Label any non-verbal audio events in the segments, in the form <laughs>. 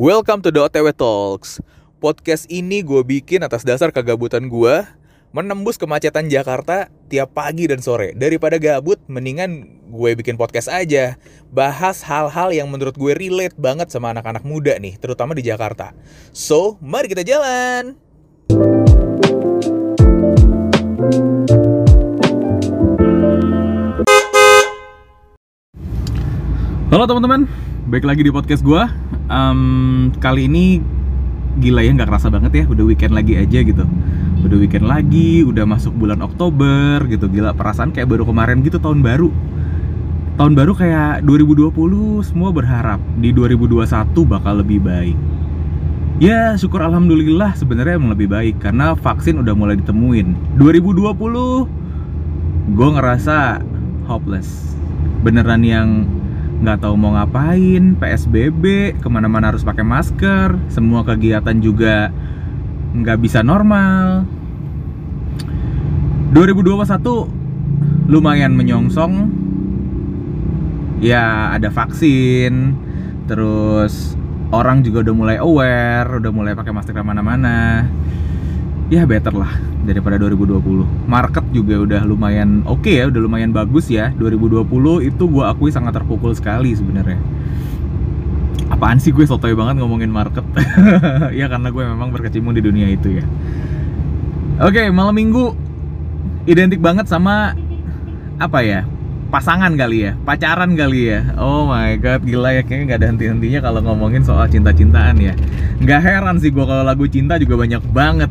Welcome to the OTW Talks. Podcast ini gue bikin atas dasar kegabutan gue menembus kemacetan Jakarta tiap pagi dan sore. Daripada gabut, mendingan gue bikin podcast aja. Bahas hal-hal yang menurut gue relate banget sama anak-anak muda nih, terutama di Jakarta. So, mari kita jalan! Halo teman-teman, baik lagi di podcast gue. Um, kali ini gila ya nggak kerasa banget ya, udah weekend lagi aja gitu. Udah weekend lagi, udah masuk bulan Oktober gitu. Gila perasaan kayak baru kemarin gitu tahun baru. Tahun baru kayak 2020 semua berharap di 2021 bakal lebih baik. Ya syukur alhamdulillah sebenarnya emang lebih baik karena vaksin udah mulai ditemuin. 2020 gue ngerasa hopeless. Beneran yang nggak tahu mau ngapain, PSBB, ke mana-mana harus pakai masker, semua kegiatan juga nggak bisa normal. 2021 lumayan menyongsong, ya ada vaksin, terus orang juga udah mulai aware, udah mulai pakai masker ke mana-mana. Ya better lah daripada 2020. Market juga udah lumayan oke okay ya, udah lumayan bagus ya. 2020 itu gue akui sangat terpukul sekali sebenarnya. Apaan sih gue sotoy banget ngomongin market? <laughs> ya karena gue memang berkecimpung di dunia itu ya. Oke, okay, malam minggu identik banget sama apa ya? Pasangan kali ya, pacaran kali ya. Oh my god, gila ya kayaknya nggak ada henti-hentinya kalau ngomongin soal cinta-cintaan ya. Nggak heran sih gue kalau lagu cinta juga banyak banget.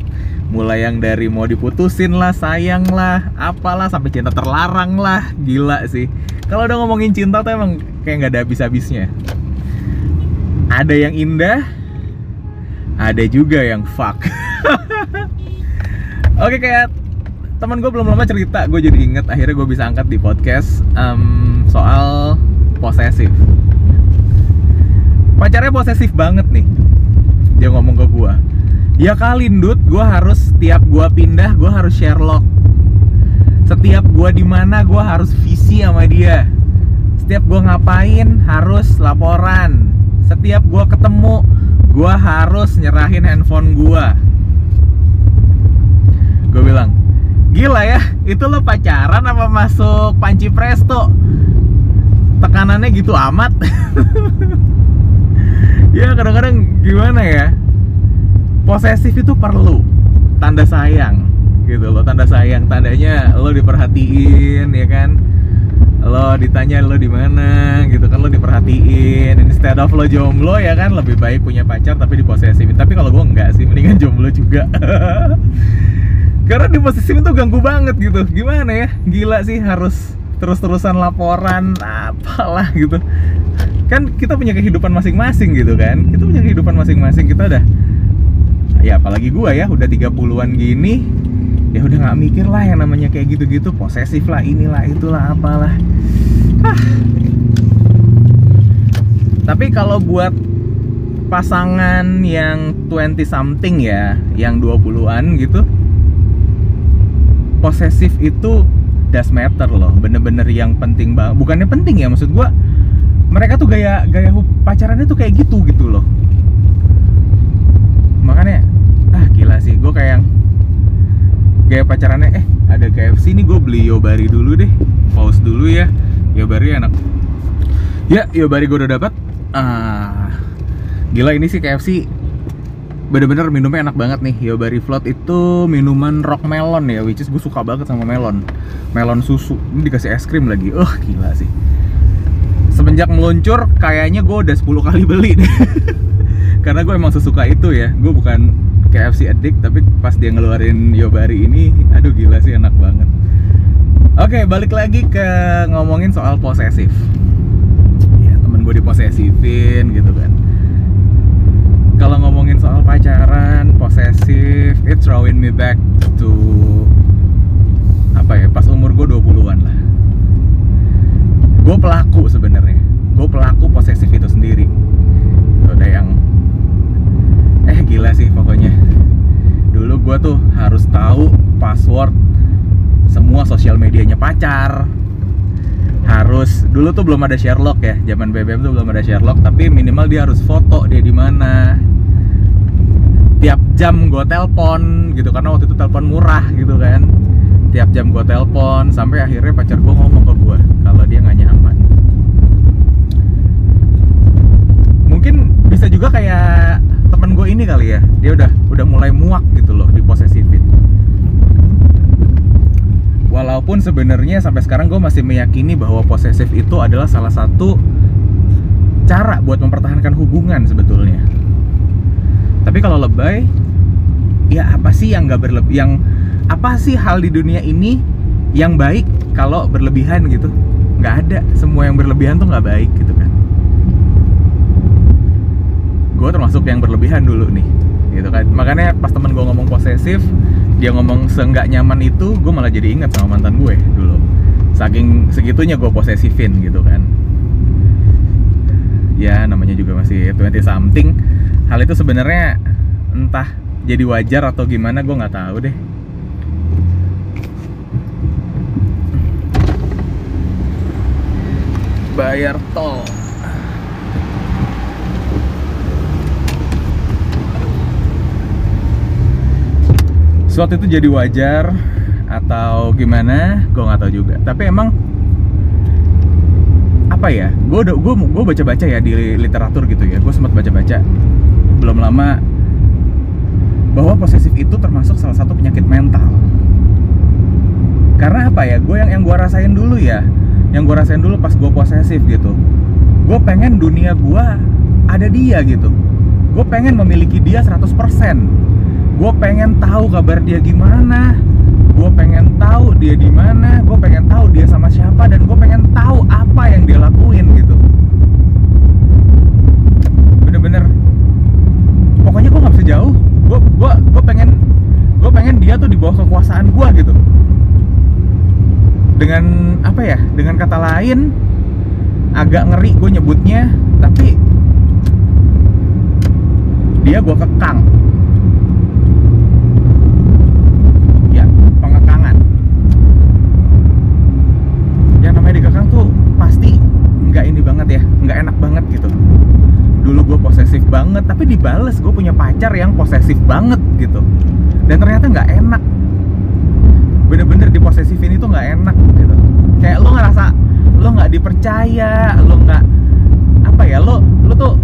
Mulai yang dari mau diputusin lah, sayang lah, apalah sampai cinta terlarang lah, gila sih. Kalau udah ngomongin cinta tuh emang kayak nggak ada habis-habisnya. Ada yang indah, ada juga yang fuck. <laughs> Oke kayak teman gue belum lama cerita gue jadi inget akhirnya gue bisa angkat di podcast um, soal posesif. Pacarnya posesif banget nih dia ngomong ke gue ya kali ndut gue harus setiap gue pindah gue harus Sherlock. Setiap gue di mana gue harus visi sama dia. Setiap gue ngapain harus laporan. Setiap gue ketemu gue harus nyerahin handphone gue gue bilang Gila ya, itu lo pacaran apa masuk panci presto? Tekanannya gitu amat. <laughs> ya kadang-kadang gimana ya? Posesif itu perlu tanda sayang gitu loh, tanda sayang. Tandanya lo diperhatiin ya kan? Lo ditanya lo di mana gitu kan lo diperhatiin. Instead of lo jomblo ya kan lebih baik punya pacar tapi diposesifin. Tapi kalau gue enggak sih, mendingan jomblo juga. <laughs> karena di posisi itu ganggu banget gitu. Gimana ya? Gila sih harus terus-terusan laporan apalah gitu. Kan kita punya kehidupan masing-masing gitu kan. Kita punya kehidupan masing-masing. Kita udah ya apalagi gua ya udah 30-an gini ya udah nggak mikir lah yang namanya kayak gitu-gitu. Posesif lah inilah itulah apalah. Ah. tapi kalau buat pasangan yang 20 something ya yang 20-an gitu posesif itu does matter loh. Bener-bener yang penting banget bukannya penting ya maksud gue mereka tuh gaya gaya pacarannya tuh kayak gitu gitu loh. Makanya ah gila sih gue kayak yang gaya pacarannya eh ada KFC nih gue beli Yobari dulu deh pause dulu ya. Yobari enak. Ya Yobari gue udah dapat ah gila ini sih KFC bener-bener minumnya enak banget nih. Yobari Float itu minuman rock melon ya which is gue suka banget sama melon. Melon susu. Ini dikasih es krim lagi. Oh gila sih. Semenjak meluncur kayaknya gue udah 10 kali beli deh. <laughs> Karena gue emang sesuka itu ya. Gue bukan KFC addict tapi pas dia ngeluarin Yobari ini aduh gila sih enak banget. Oke balik lagi ke ngomongin soal posesif. Ya temen gue diposesifin gitu kan kalau ngomongin soal pacaran, posesif, it's throwing me back to apa ya, pas umur gue 20-an lah. Gue pelaku sebenarnya. Gue pelaku posesif itu sendiri. Itu ada yang eh gila sih pokoknya. Dulu gue tuh harus tahu password semua sosial medianya pacar. harus dulu tuh belum ada Sherlock ya zaman BBM tuh belum ada Sherlock tapi minimal dia harus foto dia di mana tiap jam gue telepon gitu karena waktu itu telepon murah gitu kan. Tiap jam gue telepon sampai akhirnya pacar gue ngomong ke gue kalau dia nggak nyaman. Mungkin bisa juga kayak temen gue ini kali ya dia udah udah mulai muak gitu loh di posesifin. Walaupun sebenarnya sampai sekarang gue masih meyakini bahwa posesif itu adalah salah satu cara buat mempertahankan hubungan sebetulnya tapi kalau lebay ya apa sih yang nggak berlebih yang apa sih hal di dunia ini yang baik kalau berlebihan gitu? Nggak ada. Semua yang berlebihan tuh nggak baik gitu kan. Gue termasuk yang berlebihan dulu nih gitu kan. Makanya pas temen gue ngomong posesif dia ngomong seenggak nyaman itu gue malah jadi inget sama mantan gue dulu. Saking segitunya gue posesifin gitu kan. Ya namanya juga masih 20 something hal itu sebenarnya entah jadi wajar atau gimana gue nggak tahu deh. Bayar tol. Suatu itu jadi wajar atau gimana gue nggak tahu juga. Tapi emang apa ya gue gue gue baca baca ya di literatur gitu ya gue sempat baca baca belum lama bahwa posesif itu termasuk salah satu penyakit mental. Karena apa ya gue yang yang gue rasain dulu ya yang gue rasain dulu pas gue posesif gitu. Gue pengen dunia gue ada dia gitu. Gue pengen memiliki dia 100% gue pengen tahu kabar dia gimana gue pengen tahu dia di mana gue pengen tahu dia sama siapa dan gue pengen tahu apa yang dia lakuin gitu. Bener-bener. Pokoknya gue nggak bisa jauh. Gue gue gue pengen gue pengen dia tuh di bawah kekuasaan gue gitu. Dengan apa ya? Dengan kata lain agak ngeri gue nyebutnya tapi dia gue kekang ya pengekangan yang namanya dikekang tuh pasti nggak ini banget ya nggak enak banget gitu. Dulu gue posesif banget tapi dibales gue punya pacar yang posesif banget gitu. Dan ternyata nggak enak. Bener-bener diposesifin itu nggak enak gitu. Kayak lo ngerasa lo nggak dipercaya lo nggak apa ya lo lo tuh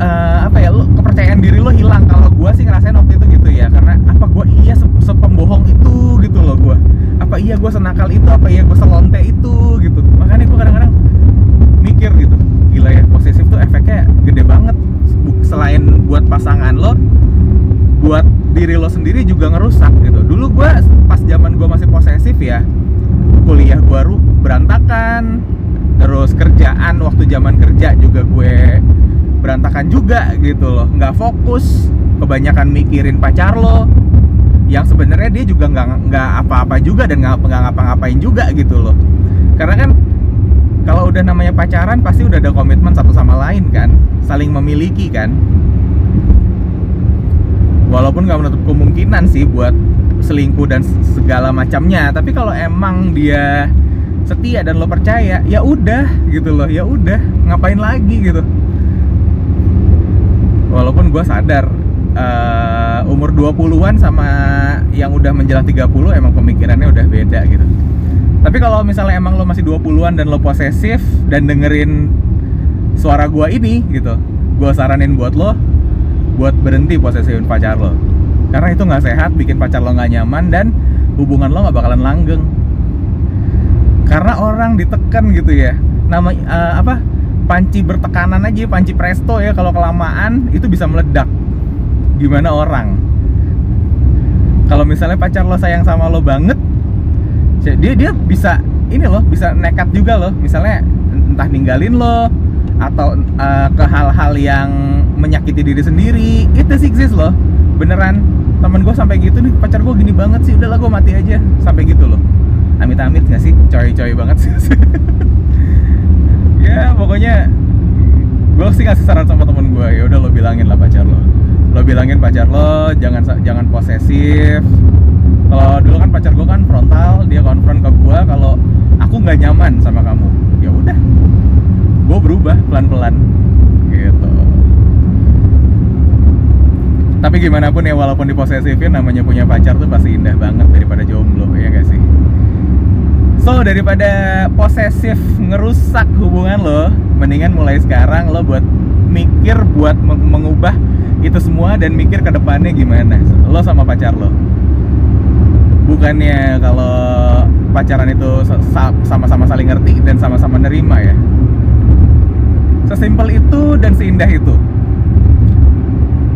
uh, apa ya lo kepercayaan diri lo hilang. Kalau gue sih ngerasain waktu itu gitu ya karena apa gue iya se sepembohong itu gitu loh gue apa iya gue senakal itu apa iya gue selonte itu gitu. Makanya gue kadang-kadang mikir gitu gila ya posesif tuh efeknya gede banget. Selain buat pasangan lo buat diri lo sendiri juga ngerusak gitu. Dulu gue pas zaman gue masih posesif ya kuliah gue berantakan. Terus kerjaan waktu zaman kerja juga gue berantakan juga gitu loh. Nggak fokus kebanyakan mikirin pacar lo yang sebenarnya dia juga nggak nggak apa-apa juga dan nggak ngapa-ngapain juga gitu loh. Karena kan kalau udah namanya pacaran pasti udah ada komitmen satu sama lain kan? Saling memiliki kan? Walaupun nggak menutup kemungkinan sih buat selingkuh dan segala macamnya tapi kalau emang dia setia dan lo percaya ya udah gitu loh ya udah ngapain lagi gitu. Walaupun gue sadar uh, umur 20-an sama yang udah menjelang 30 emang pemikirannya udah beda gitu tapi kalau misalnya emang lo masih 20-an dan lo posesif dan dengerin suara gue ini gitu gue saranin buat lo buat berhenti posesifin pacar lo. Karena itu nggak sehat bikin pacar lo nggak nyaman dan hubungan lo nggak bakalan langgeng. Karena orang ditekan gitu ya. Nama uh, apa panci bertekanan aja panci presto ya kalau kelamaan itu bisa meledak. Gimana orang? Kalau misalnya pacar lo sayang sama lo banget dia dia bisa ini loh bisa nekat juga loh. Misalnya entah ninggalin lo atau uh, ke hal-hal yang menyakiti diri sendiri. Itu sih exist loh. Beneran temen gue sampai gitu nih pacar gue gini banget sih udahlah gue mati aja. Sampai gitu loh. Amit-amit gak sih? Coy-coy banget sih. <laughs> Ya pokoknya gue sih ngasih saran sama temen gue ya udah lo bilangin lah pacar lo. Lo bilangin pacar lo jangan jangan posesif kalau dulu kan pacar gue kan frontal dia konfront ke gue kalau aku nggak nyaman sama kamu. Ya udah gue berubah pelan-pelan. Gitu. Tapi gimana pun ya walaupun diposesifin namanya punya pacar tuh pasti indah banget daripada jomblo ya gak sih? So daripada posesif ngerusak hubungan lo mendingan mulai sekarang lo buat mikir buat mengubah itu semua dan mikir ke depannya gimana lo sama pacar lo bukannya kalau pacaran itu sama-sama saling ngerti dan sama-sama nerima ya? Sesimpel itu dan seindah itu.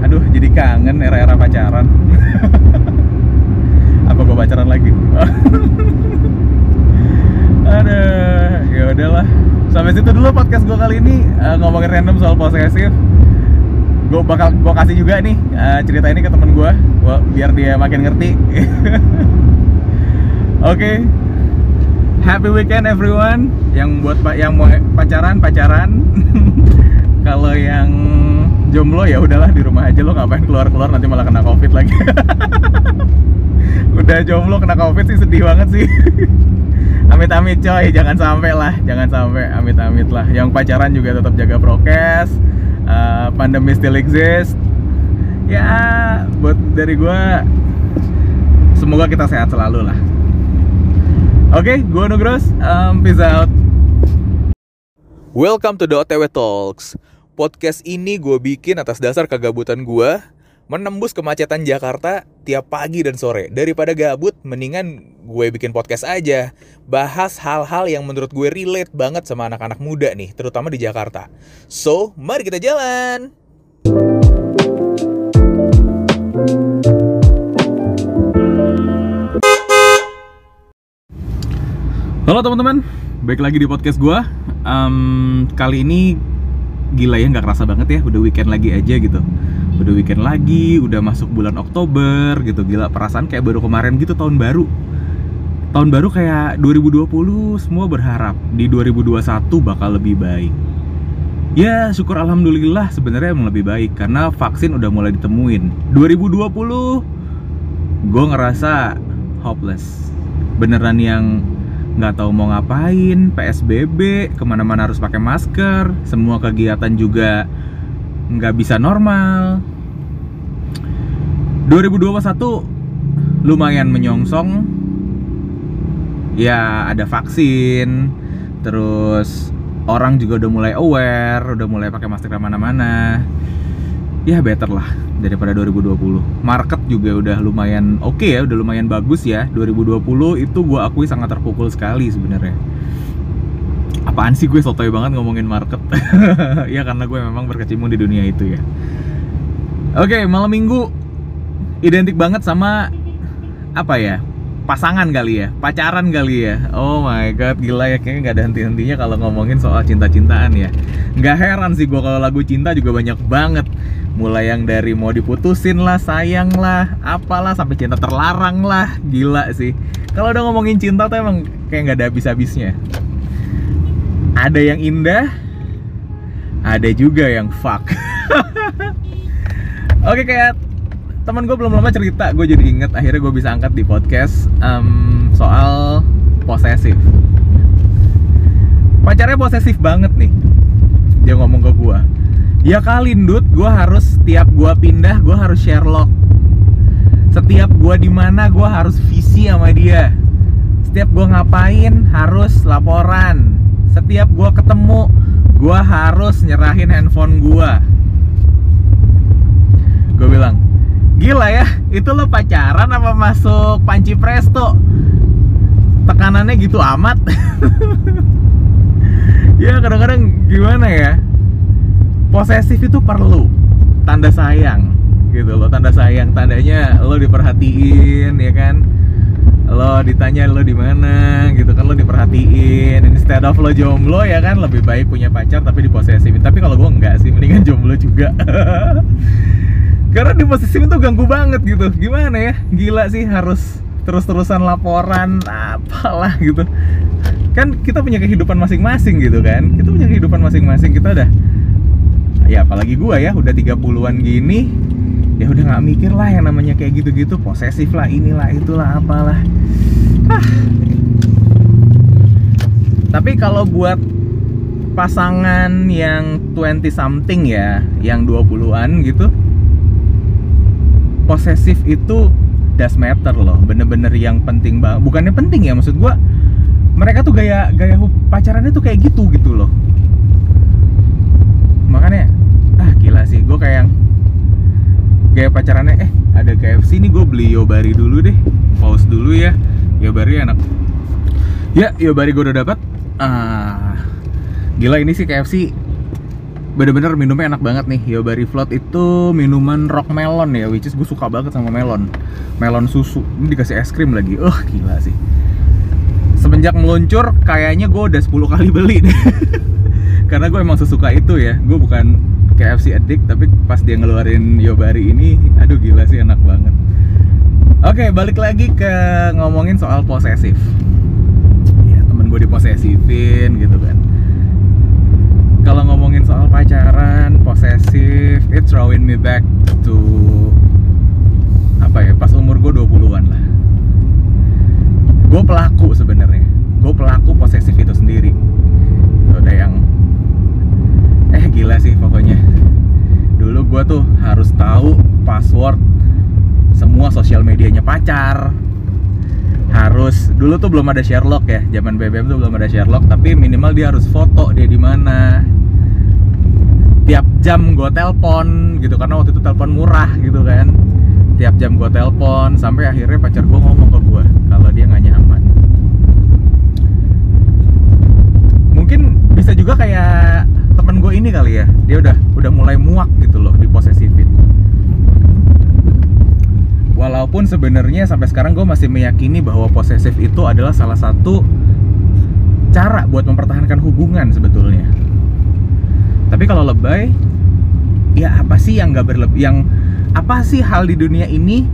Aduh jadi kangen era-era pacaran. <laughs> Apa gue pacaran lagi? <laughs> Aduh ya udahlah. Sampai situ dulu podcast gue kali ini. Uh, ngomongin random soal posesif gue bakal gue kasih juga nih uh, cerita ini ke temen gue biar dia makin ngerti. <laughs> Oke. Okay. happy weekend everyone. Yang buat yang mau pacaran pacaran. <laughs> Kalau yang jomblo ya udahlah di rumah aja. Lo ngapain keluar keluar nanti malah kena covid lagi. <laughs> Udah jomblo kena covid sih sedih banget sih. Amit-amit coy. Jangan sampai lah jangan sampai amit-amit lah. Yang pacaran juga tetap jaga prokes uh, pandemi still exist. Ya buat dari gue semoga kita sehat selalu lah. Oke okay, gue Nugros um, peace out. Welcome to the OTW Talks. Podcast ini gue bikin atas dasar kegabutan gue menembus kemacetan Jakarta tiap pagi dan sore. Daripada gabut, mendingan gue bikin podcast aja. Bahas hal-hal yang menurut gue relate banget sama anak-anak muda nih, terutama di Jakarta. So, mari kita jalan! Halo teman-teman, baik lagi di podcast gue. Um, kali ini gila ya nggak kerasa banget ya, udah weekend lagi aja gitu udah weekend lagi, udah masuk bulan Oktober gitu. Gila perasaan kayak baru kemarin gitu tahun baru. Tahun baru kayak 2020 semua berharap di 2021 bakal lebih baik. Ya syukur Alhamdulillah sebenarnya emang lebih baik Karena vaksin udah mulai ditemuin. 2020 gue ngerasa hopeless. Beneran yang nggak tahu mau ngapain, PSBB, ke mana-mana harus pakai masker, semua kegiatan juga nggak bisa normal. 2021 lumayan menyongsong. Ya ada vaksin terus orang juga udah mulai aware udah mulai pakai masker ke mana-mana. Ya better lah daripada 2020 market juga udah lumayan oke okay ya udah lumayan bagus ya. 2020 itu gue akui sangat terpukul sekali sebenarnya apaan sih gue sotoy banget ngomongin market? <laughs> Ya karena gue memang berkecimpung di dunia itu ya. Oke okay, malam minggu identik banget sama apa ya? Pasangan kali ya? Pacaran kali ya? Oh my god gila ya. Kayaknya nggak ada henti-hentinya kalau ngomongin soal cinta-cintaan ya. Nggak heran sih gue kalau lagu cinta juga banyak banget. Mulai yang dari mau diputusin lah sayang lah apalah sampai cinta terlarang lah. Gila sih. Kalau udah ngomongin cinta tuh emang kayak nggak ada habis-habisnya ada yang indah ada juga yang fuck. <laughs> Oke kayak teman gue belum lama cerita gue jadi inget akhirnya gue bisa angkat di podcast um, soal posesif. Pacarnya posesif banget nih dia ngomong ke gue ya kali ndut gue harus setiap gue pindah gue harus share log setiap gue di mana gue harus visi sama dia. Setiap gue ngapain harus laporan setiap gue ketemu gue harus nyerahin handphone gue gue bilang gila ya itu lo pacaran apa masuk panci presto? Tekanannya gitu amat. <laughs> Ya kadang-kadang gimana ya? Posesif itu perlu tanda sayang gitu loh tanda sayang tandanya lo diperhatiin ya kan lo ditanya lo di mana gitu kan lo diperhatiin. Instead of lo jomblo ya kan lebih baik punya pacar tapi diposesifin tapi kalau gue enggak sih mendingan jomblo juga. <laughs> Karena diposesifin tuh ganggu banget gitu. Gimana ya? Gila sih harus terus-terusan laporan apalah gitu. Kan kita punya kehidupan masing-masing gitu kan. Kita punya kehidupan masing-masing. Kita udah ya apalagi gue ya udah 30-an gini ya udah nggak mikir lah yang namanya kayak gitu-gitu posesif lah inilah itulah apalah. Ah. Tapi kalau buat pasangan yang 20 something ya yang 20-an gitu posesif itu does matter loh bener-bener yang penting banget bukannya penting ya maksud gua mereka tuh gaya gaya pacarannya tuh kayak gitu gitu loh. Makanya ah gila sih gue kayak yang gaya pacarannya eh ada KFC nih gue beli Yobari dulu deh. Pause dulu ya. Yobari enak. Ya Yobari gue udah dapat ah gila ini sih KFC bener-bener minumnya enak banget nih. Yobari Float itu minuman rock melon ya which is gue suka banget sama melon. Melon susu. Ini dikasih es krim lagi. Oh gila sih. Semenjak meluncur kayaknya gue udah 10 kali beli deh. <laughs> Karena gue emang sesuka itu ya. Gue bukan KFC addict tapi pas dia ngeluarin Yobari ini aduh gila sih enak banget. Oke balik lagi ke ngomongin soal posesif. Ya temen gue diposesifin gitu kan. Kalau ngomongin soal pacaran posesif it throwing me back to apa ya pas umur gue 20-an lah. Gue pelaku sebenarnya. Gue pelaku posesif itu sendiri. Udah yang eh gila sih pokoknya. Dulu gue tuh harus tahu password semua sosial medianya pacar. Harus dulu tuh belum ada Sherlock ya zaman BBM tuh belum ada Sherlock tapi minimal dia harus foto dia di mana. Tiap jam gue telpon gitu karena waktu itu telepon murah gitu kan. Tiap jam gue telpon sampai akhirnya pacar gue ngomong ke gue kalau dia nggak nyaman. Mungkin bisa juga kayak temen gue ini kali ya dia udah udah mulai muak gitu loh diposesifin walaupun sebenarnya sampai sekarang gue masih meyakini bahwa posesif itu adalah salah satu cara buat mempertahankan hubungan sebetulnya. Tapi kalau lebay ya apa sih yang nggak berlebih yang apa sih hal di dunia ini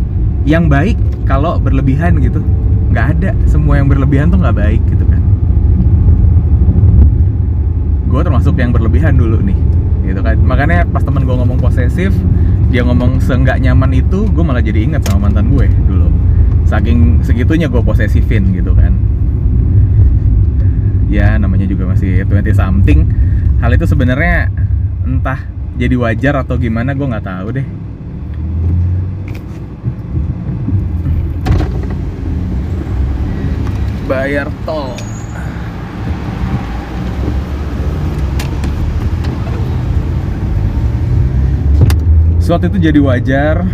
yang baik kalau berlebihan gitu? Nggak ada. Semua yang berlebihan tuh nggak baik gitu kan gue termasuk yang berlebihan dulu nih gitu kan. Makanya pas temen gue ngomong posesif dia ngomong seenggak nyaman itu gue malah jadi ingat sama mantan gue dulu. Saking segitunya gue posesifin gitu kan. Ya namanya juga masih 20 something. Hal itu sebenarnya entah jadi wajar atau gimana gue nggak tahu deh. Bayar tol suatu itu jadi wajar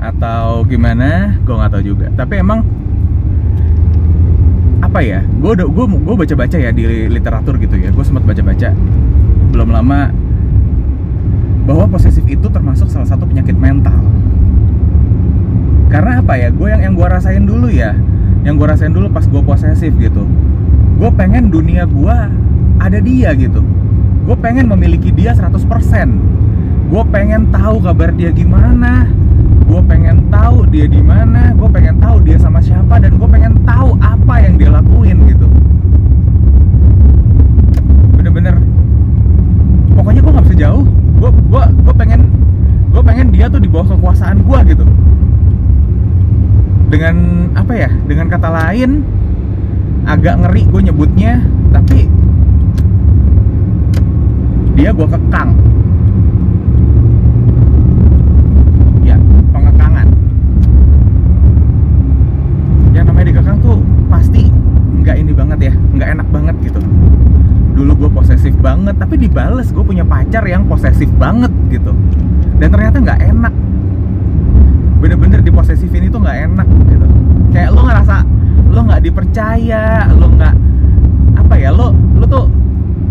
atau gimana? Gue nggak tahu juga. Tapi emang apa ya? Gue udah gue gue baca baca ya di literatur gitu ya. Gue sempat baca baca belum lama bahwa posesif itu termasuk salah satu penyakit mental. Karena apa ya? Gue yang yang gue rasain dulu ya. Yang gue rasain dulu pas gue posesif gitu. Gue pengen dunia gue ada dia gitu. Gue pengen memiliki dia 100% gue pengen tahu kabar dia gimana. Gue pengen tahu dia di mana. Gue pengen tahu dia sama siapa dan gue pengen tahu apa yang dia lakuin gitu. Bener-bener. Pokoknya gue nggak bisa jauh. Gue gue gue pengen gue pengen dia tuh di bawah kekuasaan gue gitu. Dengan apa ya? Dengan kata lain agak ngeri gue nyebutnya tapi dia gue kekang ya pengekangan yang namanya dikekang tuh pasti nggak ini banget ya nggak enak banget gitu. Dulu gue posesif banget tapi dibales gue punya pacar yang posesif banget gitu. Dan ternyata nggak enak. Bener-bener diposesifin itu nggak enak gitu. Kayak lo ngerasa lo nggak dipercaya lo nggak apa ya lo lo tuh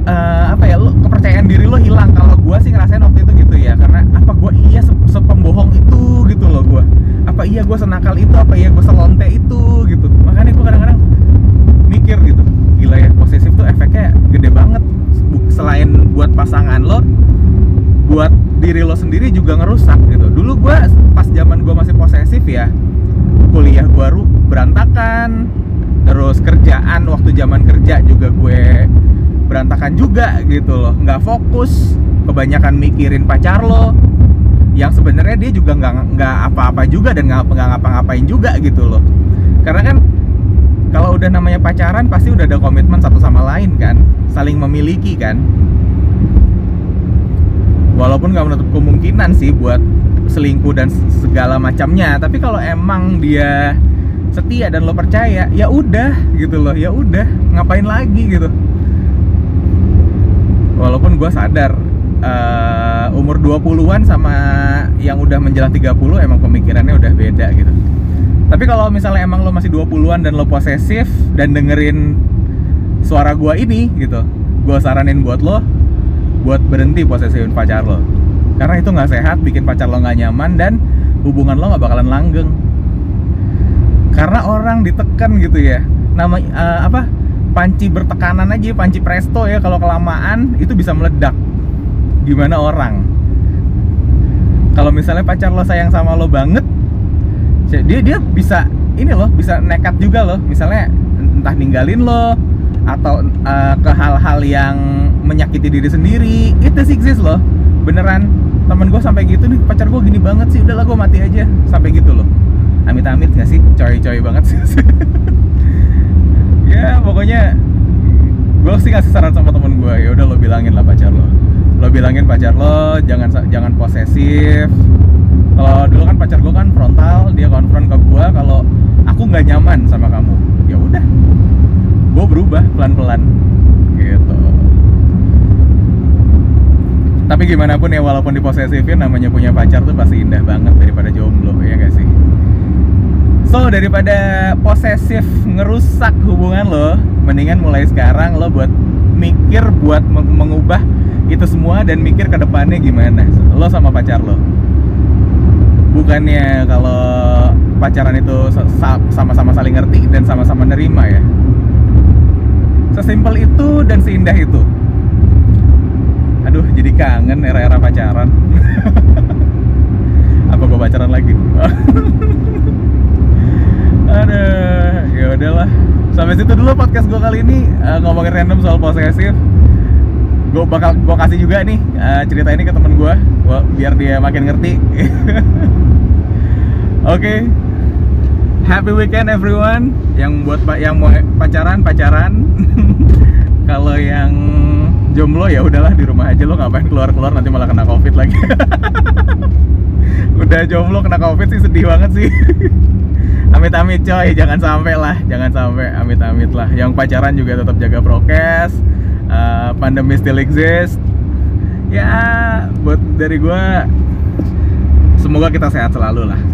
eh, apa ya lo kepercayaan diri lo hilang. Kalau gue sih ngerasain waktu itu gitu ya karena apa gue iya se- sepembohong itu gitu loh gue apa iya gue senakal itu apa iya gue selonte itu gitu. Makanya gue kadang-kadang gila ya posesif tuh efeknya gede banget. Selain buat pasangan lo buat diri lo sendiri juga ngerusak gitu. Dulu gue pas zaman gue masih posesif ya kuliah gue berantakan. Terus kerjaan waktu zaman kerja juga gue berantakan juga gitu loh. Nggak fokus kebanyakan mikirin pacar lo yang sebenarnya dia juga nggak nggak apa-apa juga dan nggak nggak ngapa-ngapain juga gitu loh. Karena kan kalau udah namanya pacaran pasti udah ada komitmen satu sama lain kan? Saling memiliki kan? Walaupun nggak menutup kemungkinan sih buat selingkuh dan segala macamnya. Tapi kalau emang dia setia dan lo percaya ya udah gitu loh. Ya udah ngapain lagi gitu? Walaupun gue sadar uh, umur 20-an sama yang udah menjelang 30 emang pemikirannya udah beda gitu tapi kalau misalnya emang lo masih 20-an dan lo posesif dan dengerin suara gua ini gitu gua saranin buat lo buat berhenti posesifin pacar lo. Karena itu nggak sehat bikin pacar lo nggak nyaman dan hubungan lo nggak bakalan langgeng. Karena orang ditekan gitu ya. Nama uh, apa? Panci bertekanan aja panci presto ya kalau kelamaan itu bisa meledak. Gimana orang? Kalau misalnya pacar lo sayang sama lo banget dia dia bisa ini loh bisa nekat juga loh. Misalnya entah ninggalin lo atau uh, ke hal-hal yang menyakiti diri sendiri. Itu sih exist loh. Beneran temen gue sampai gitu nih pacar gue gini banget sih. Udahlah gue mati aja. Sampai gitu loh. Amit-amit gak sih? Coy-coy banget sih. <laughs> Ya pokoknya gue sih ngasih saran sama temen gue ya udah lo bilangin lah pacar lo. Lo bilangin pacar lo jangan jangan posesif kalau dulu kan pacar gue kan frontal dia konfront ke gue kalau aku nggak nyaman sama kamu. Ya udah gue berubah pelan-pelan gitu. Tapi gimana pun ya walaupun diposesifin namanya punya pacar tuh pasti indah banget daripada jomblo ya gak sih? So daripada posesif ngerusak hubungan lo mendingan mulai sekarang lo buat mikir buat mengubah itu semua dan mikir ke depannya gimana lo sama pacar lo bukannya kalau pacaran itu sama-sama saling ngerti dan sama-sama nerima ya? Sesimpel itu dan seindah itu. Aduh jadi kangen era-era pacaran. <laughs> Apa gue pacaran lagi? <laughs> Aduh ya udahlah. Sampai situ dulu podcast gue kali ini uh, ngomongin random soal posesif. Gue bakal gue kasih juga nih uh, cerita ini ke temen gue biar dia makin ngerti <laughs> oke. Okay. happy weekend everyone. Yang buat yang mau pacaran pacaran. <laughs> Kalau yang jomblo ya udahlah di rumah aja. Lo ngapain keluar keluar nanti malah kena covid lagi. <laughs> Udah jomblo kena covid sih sedih banget sih. <laughs> Amit-amit coy. Jangan sampai lah jangan sampai. Amit-amit lah. Yang pacaran juga tetap jaga prokes. Uh, pandemi still exist. Ya buat dari gue semoga kita sehat selalu lah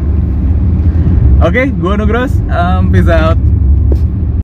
oke okay, gue Nugros um, peace out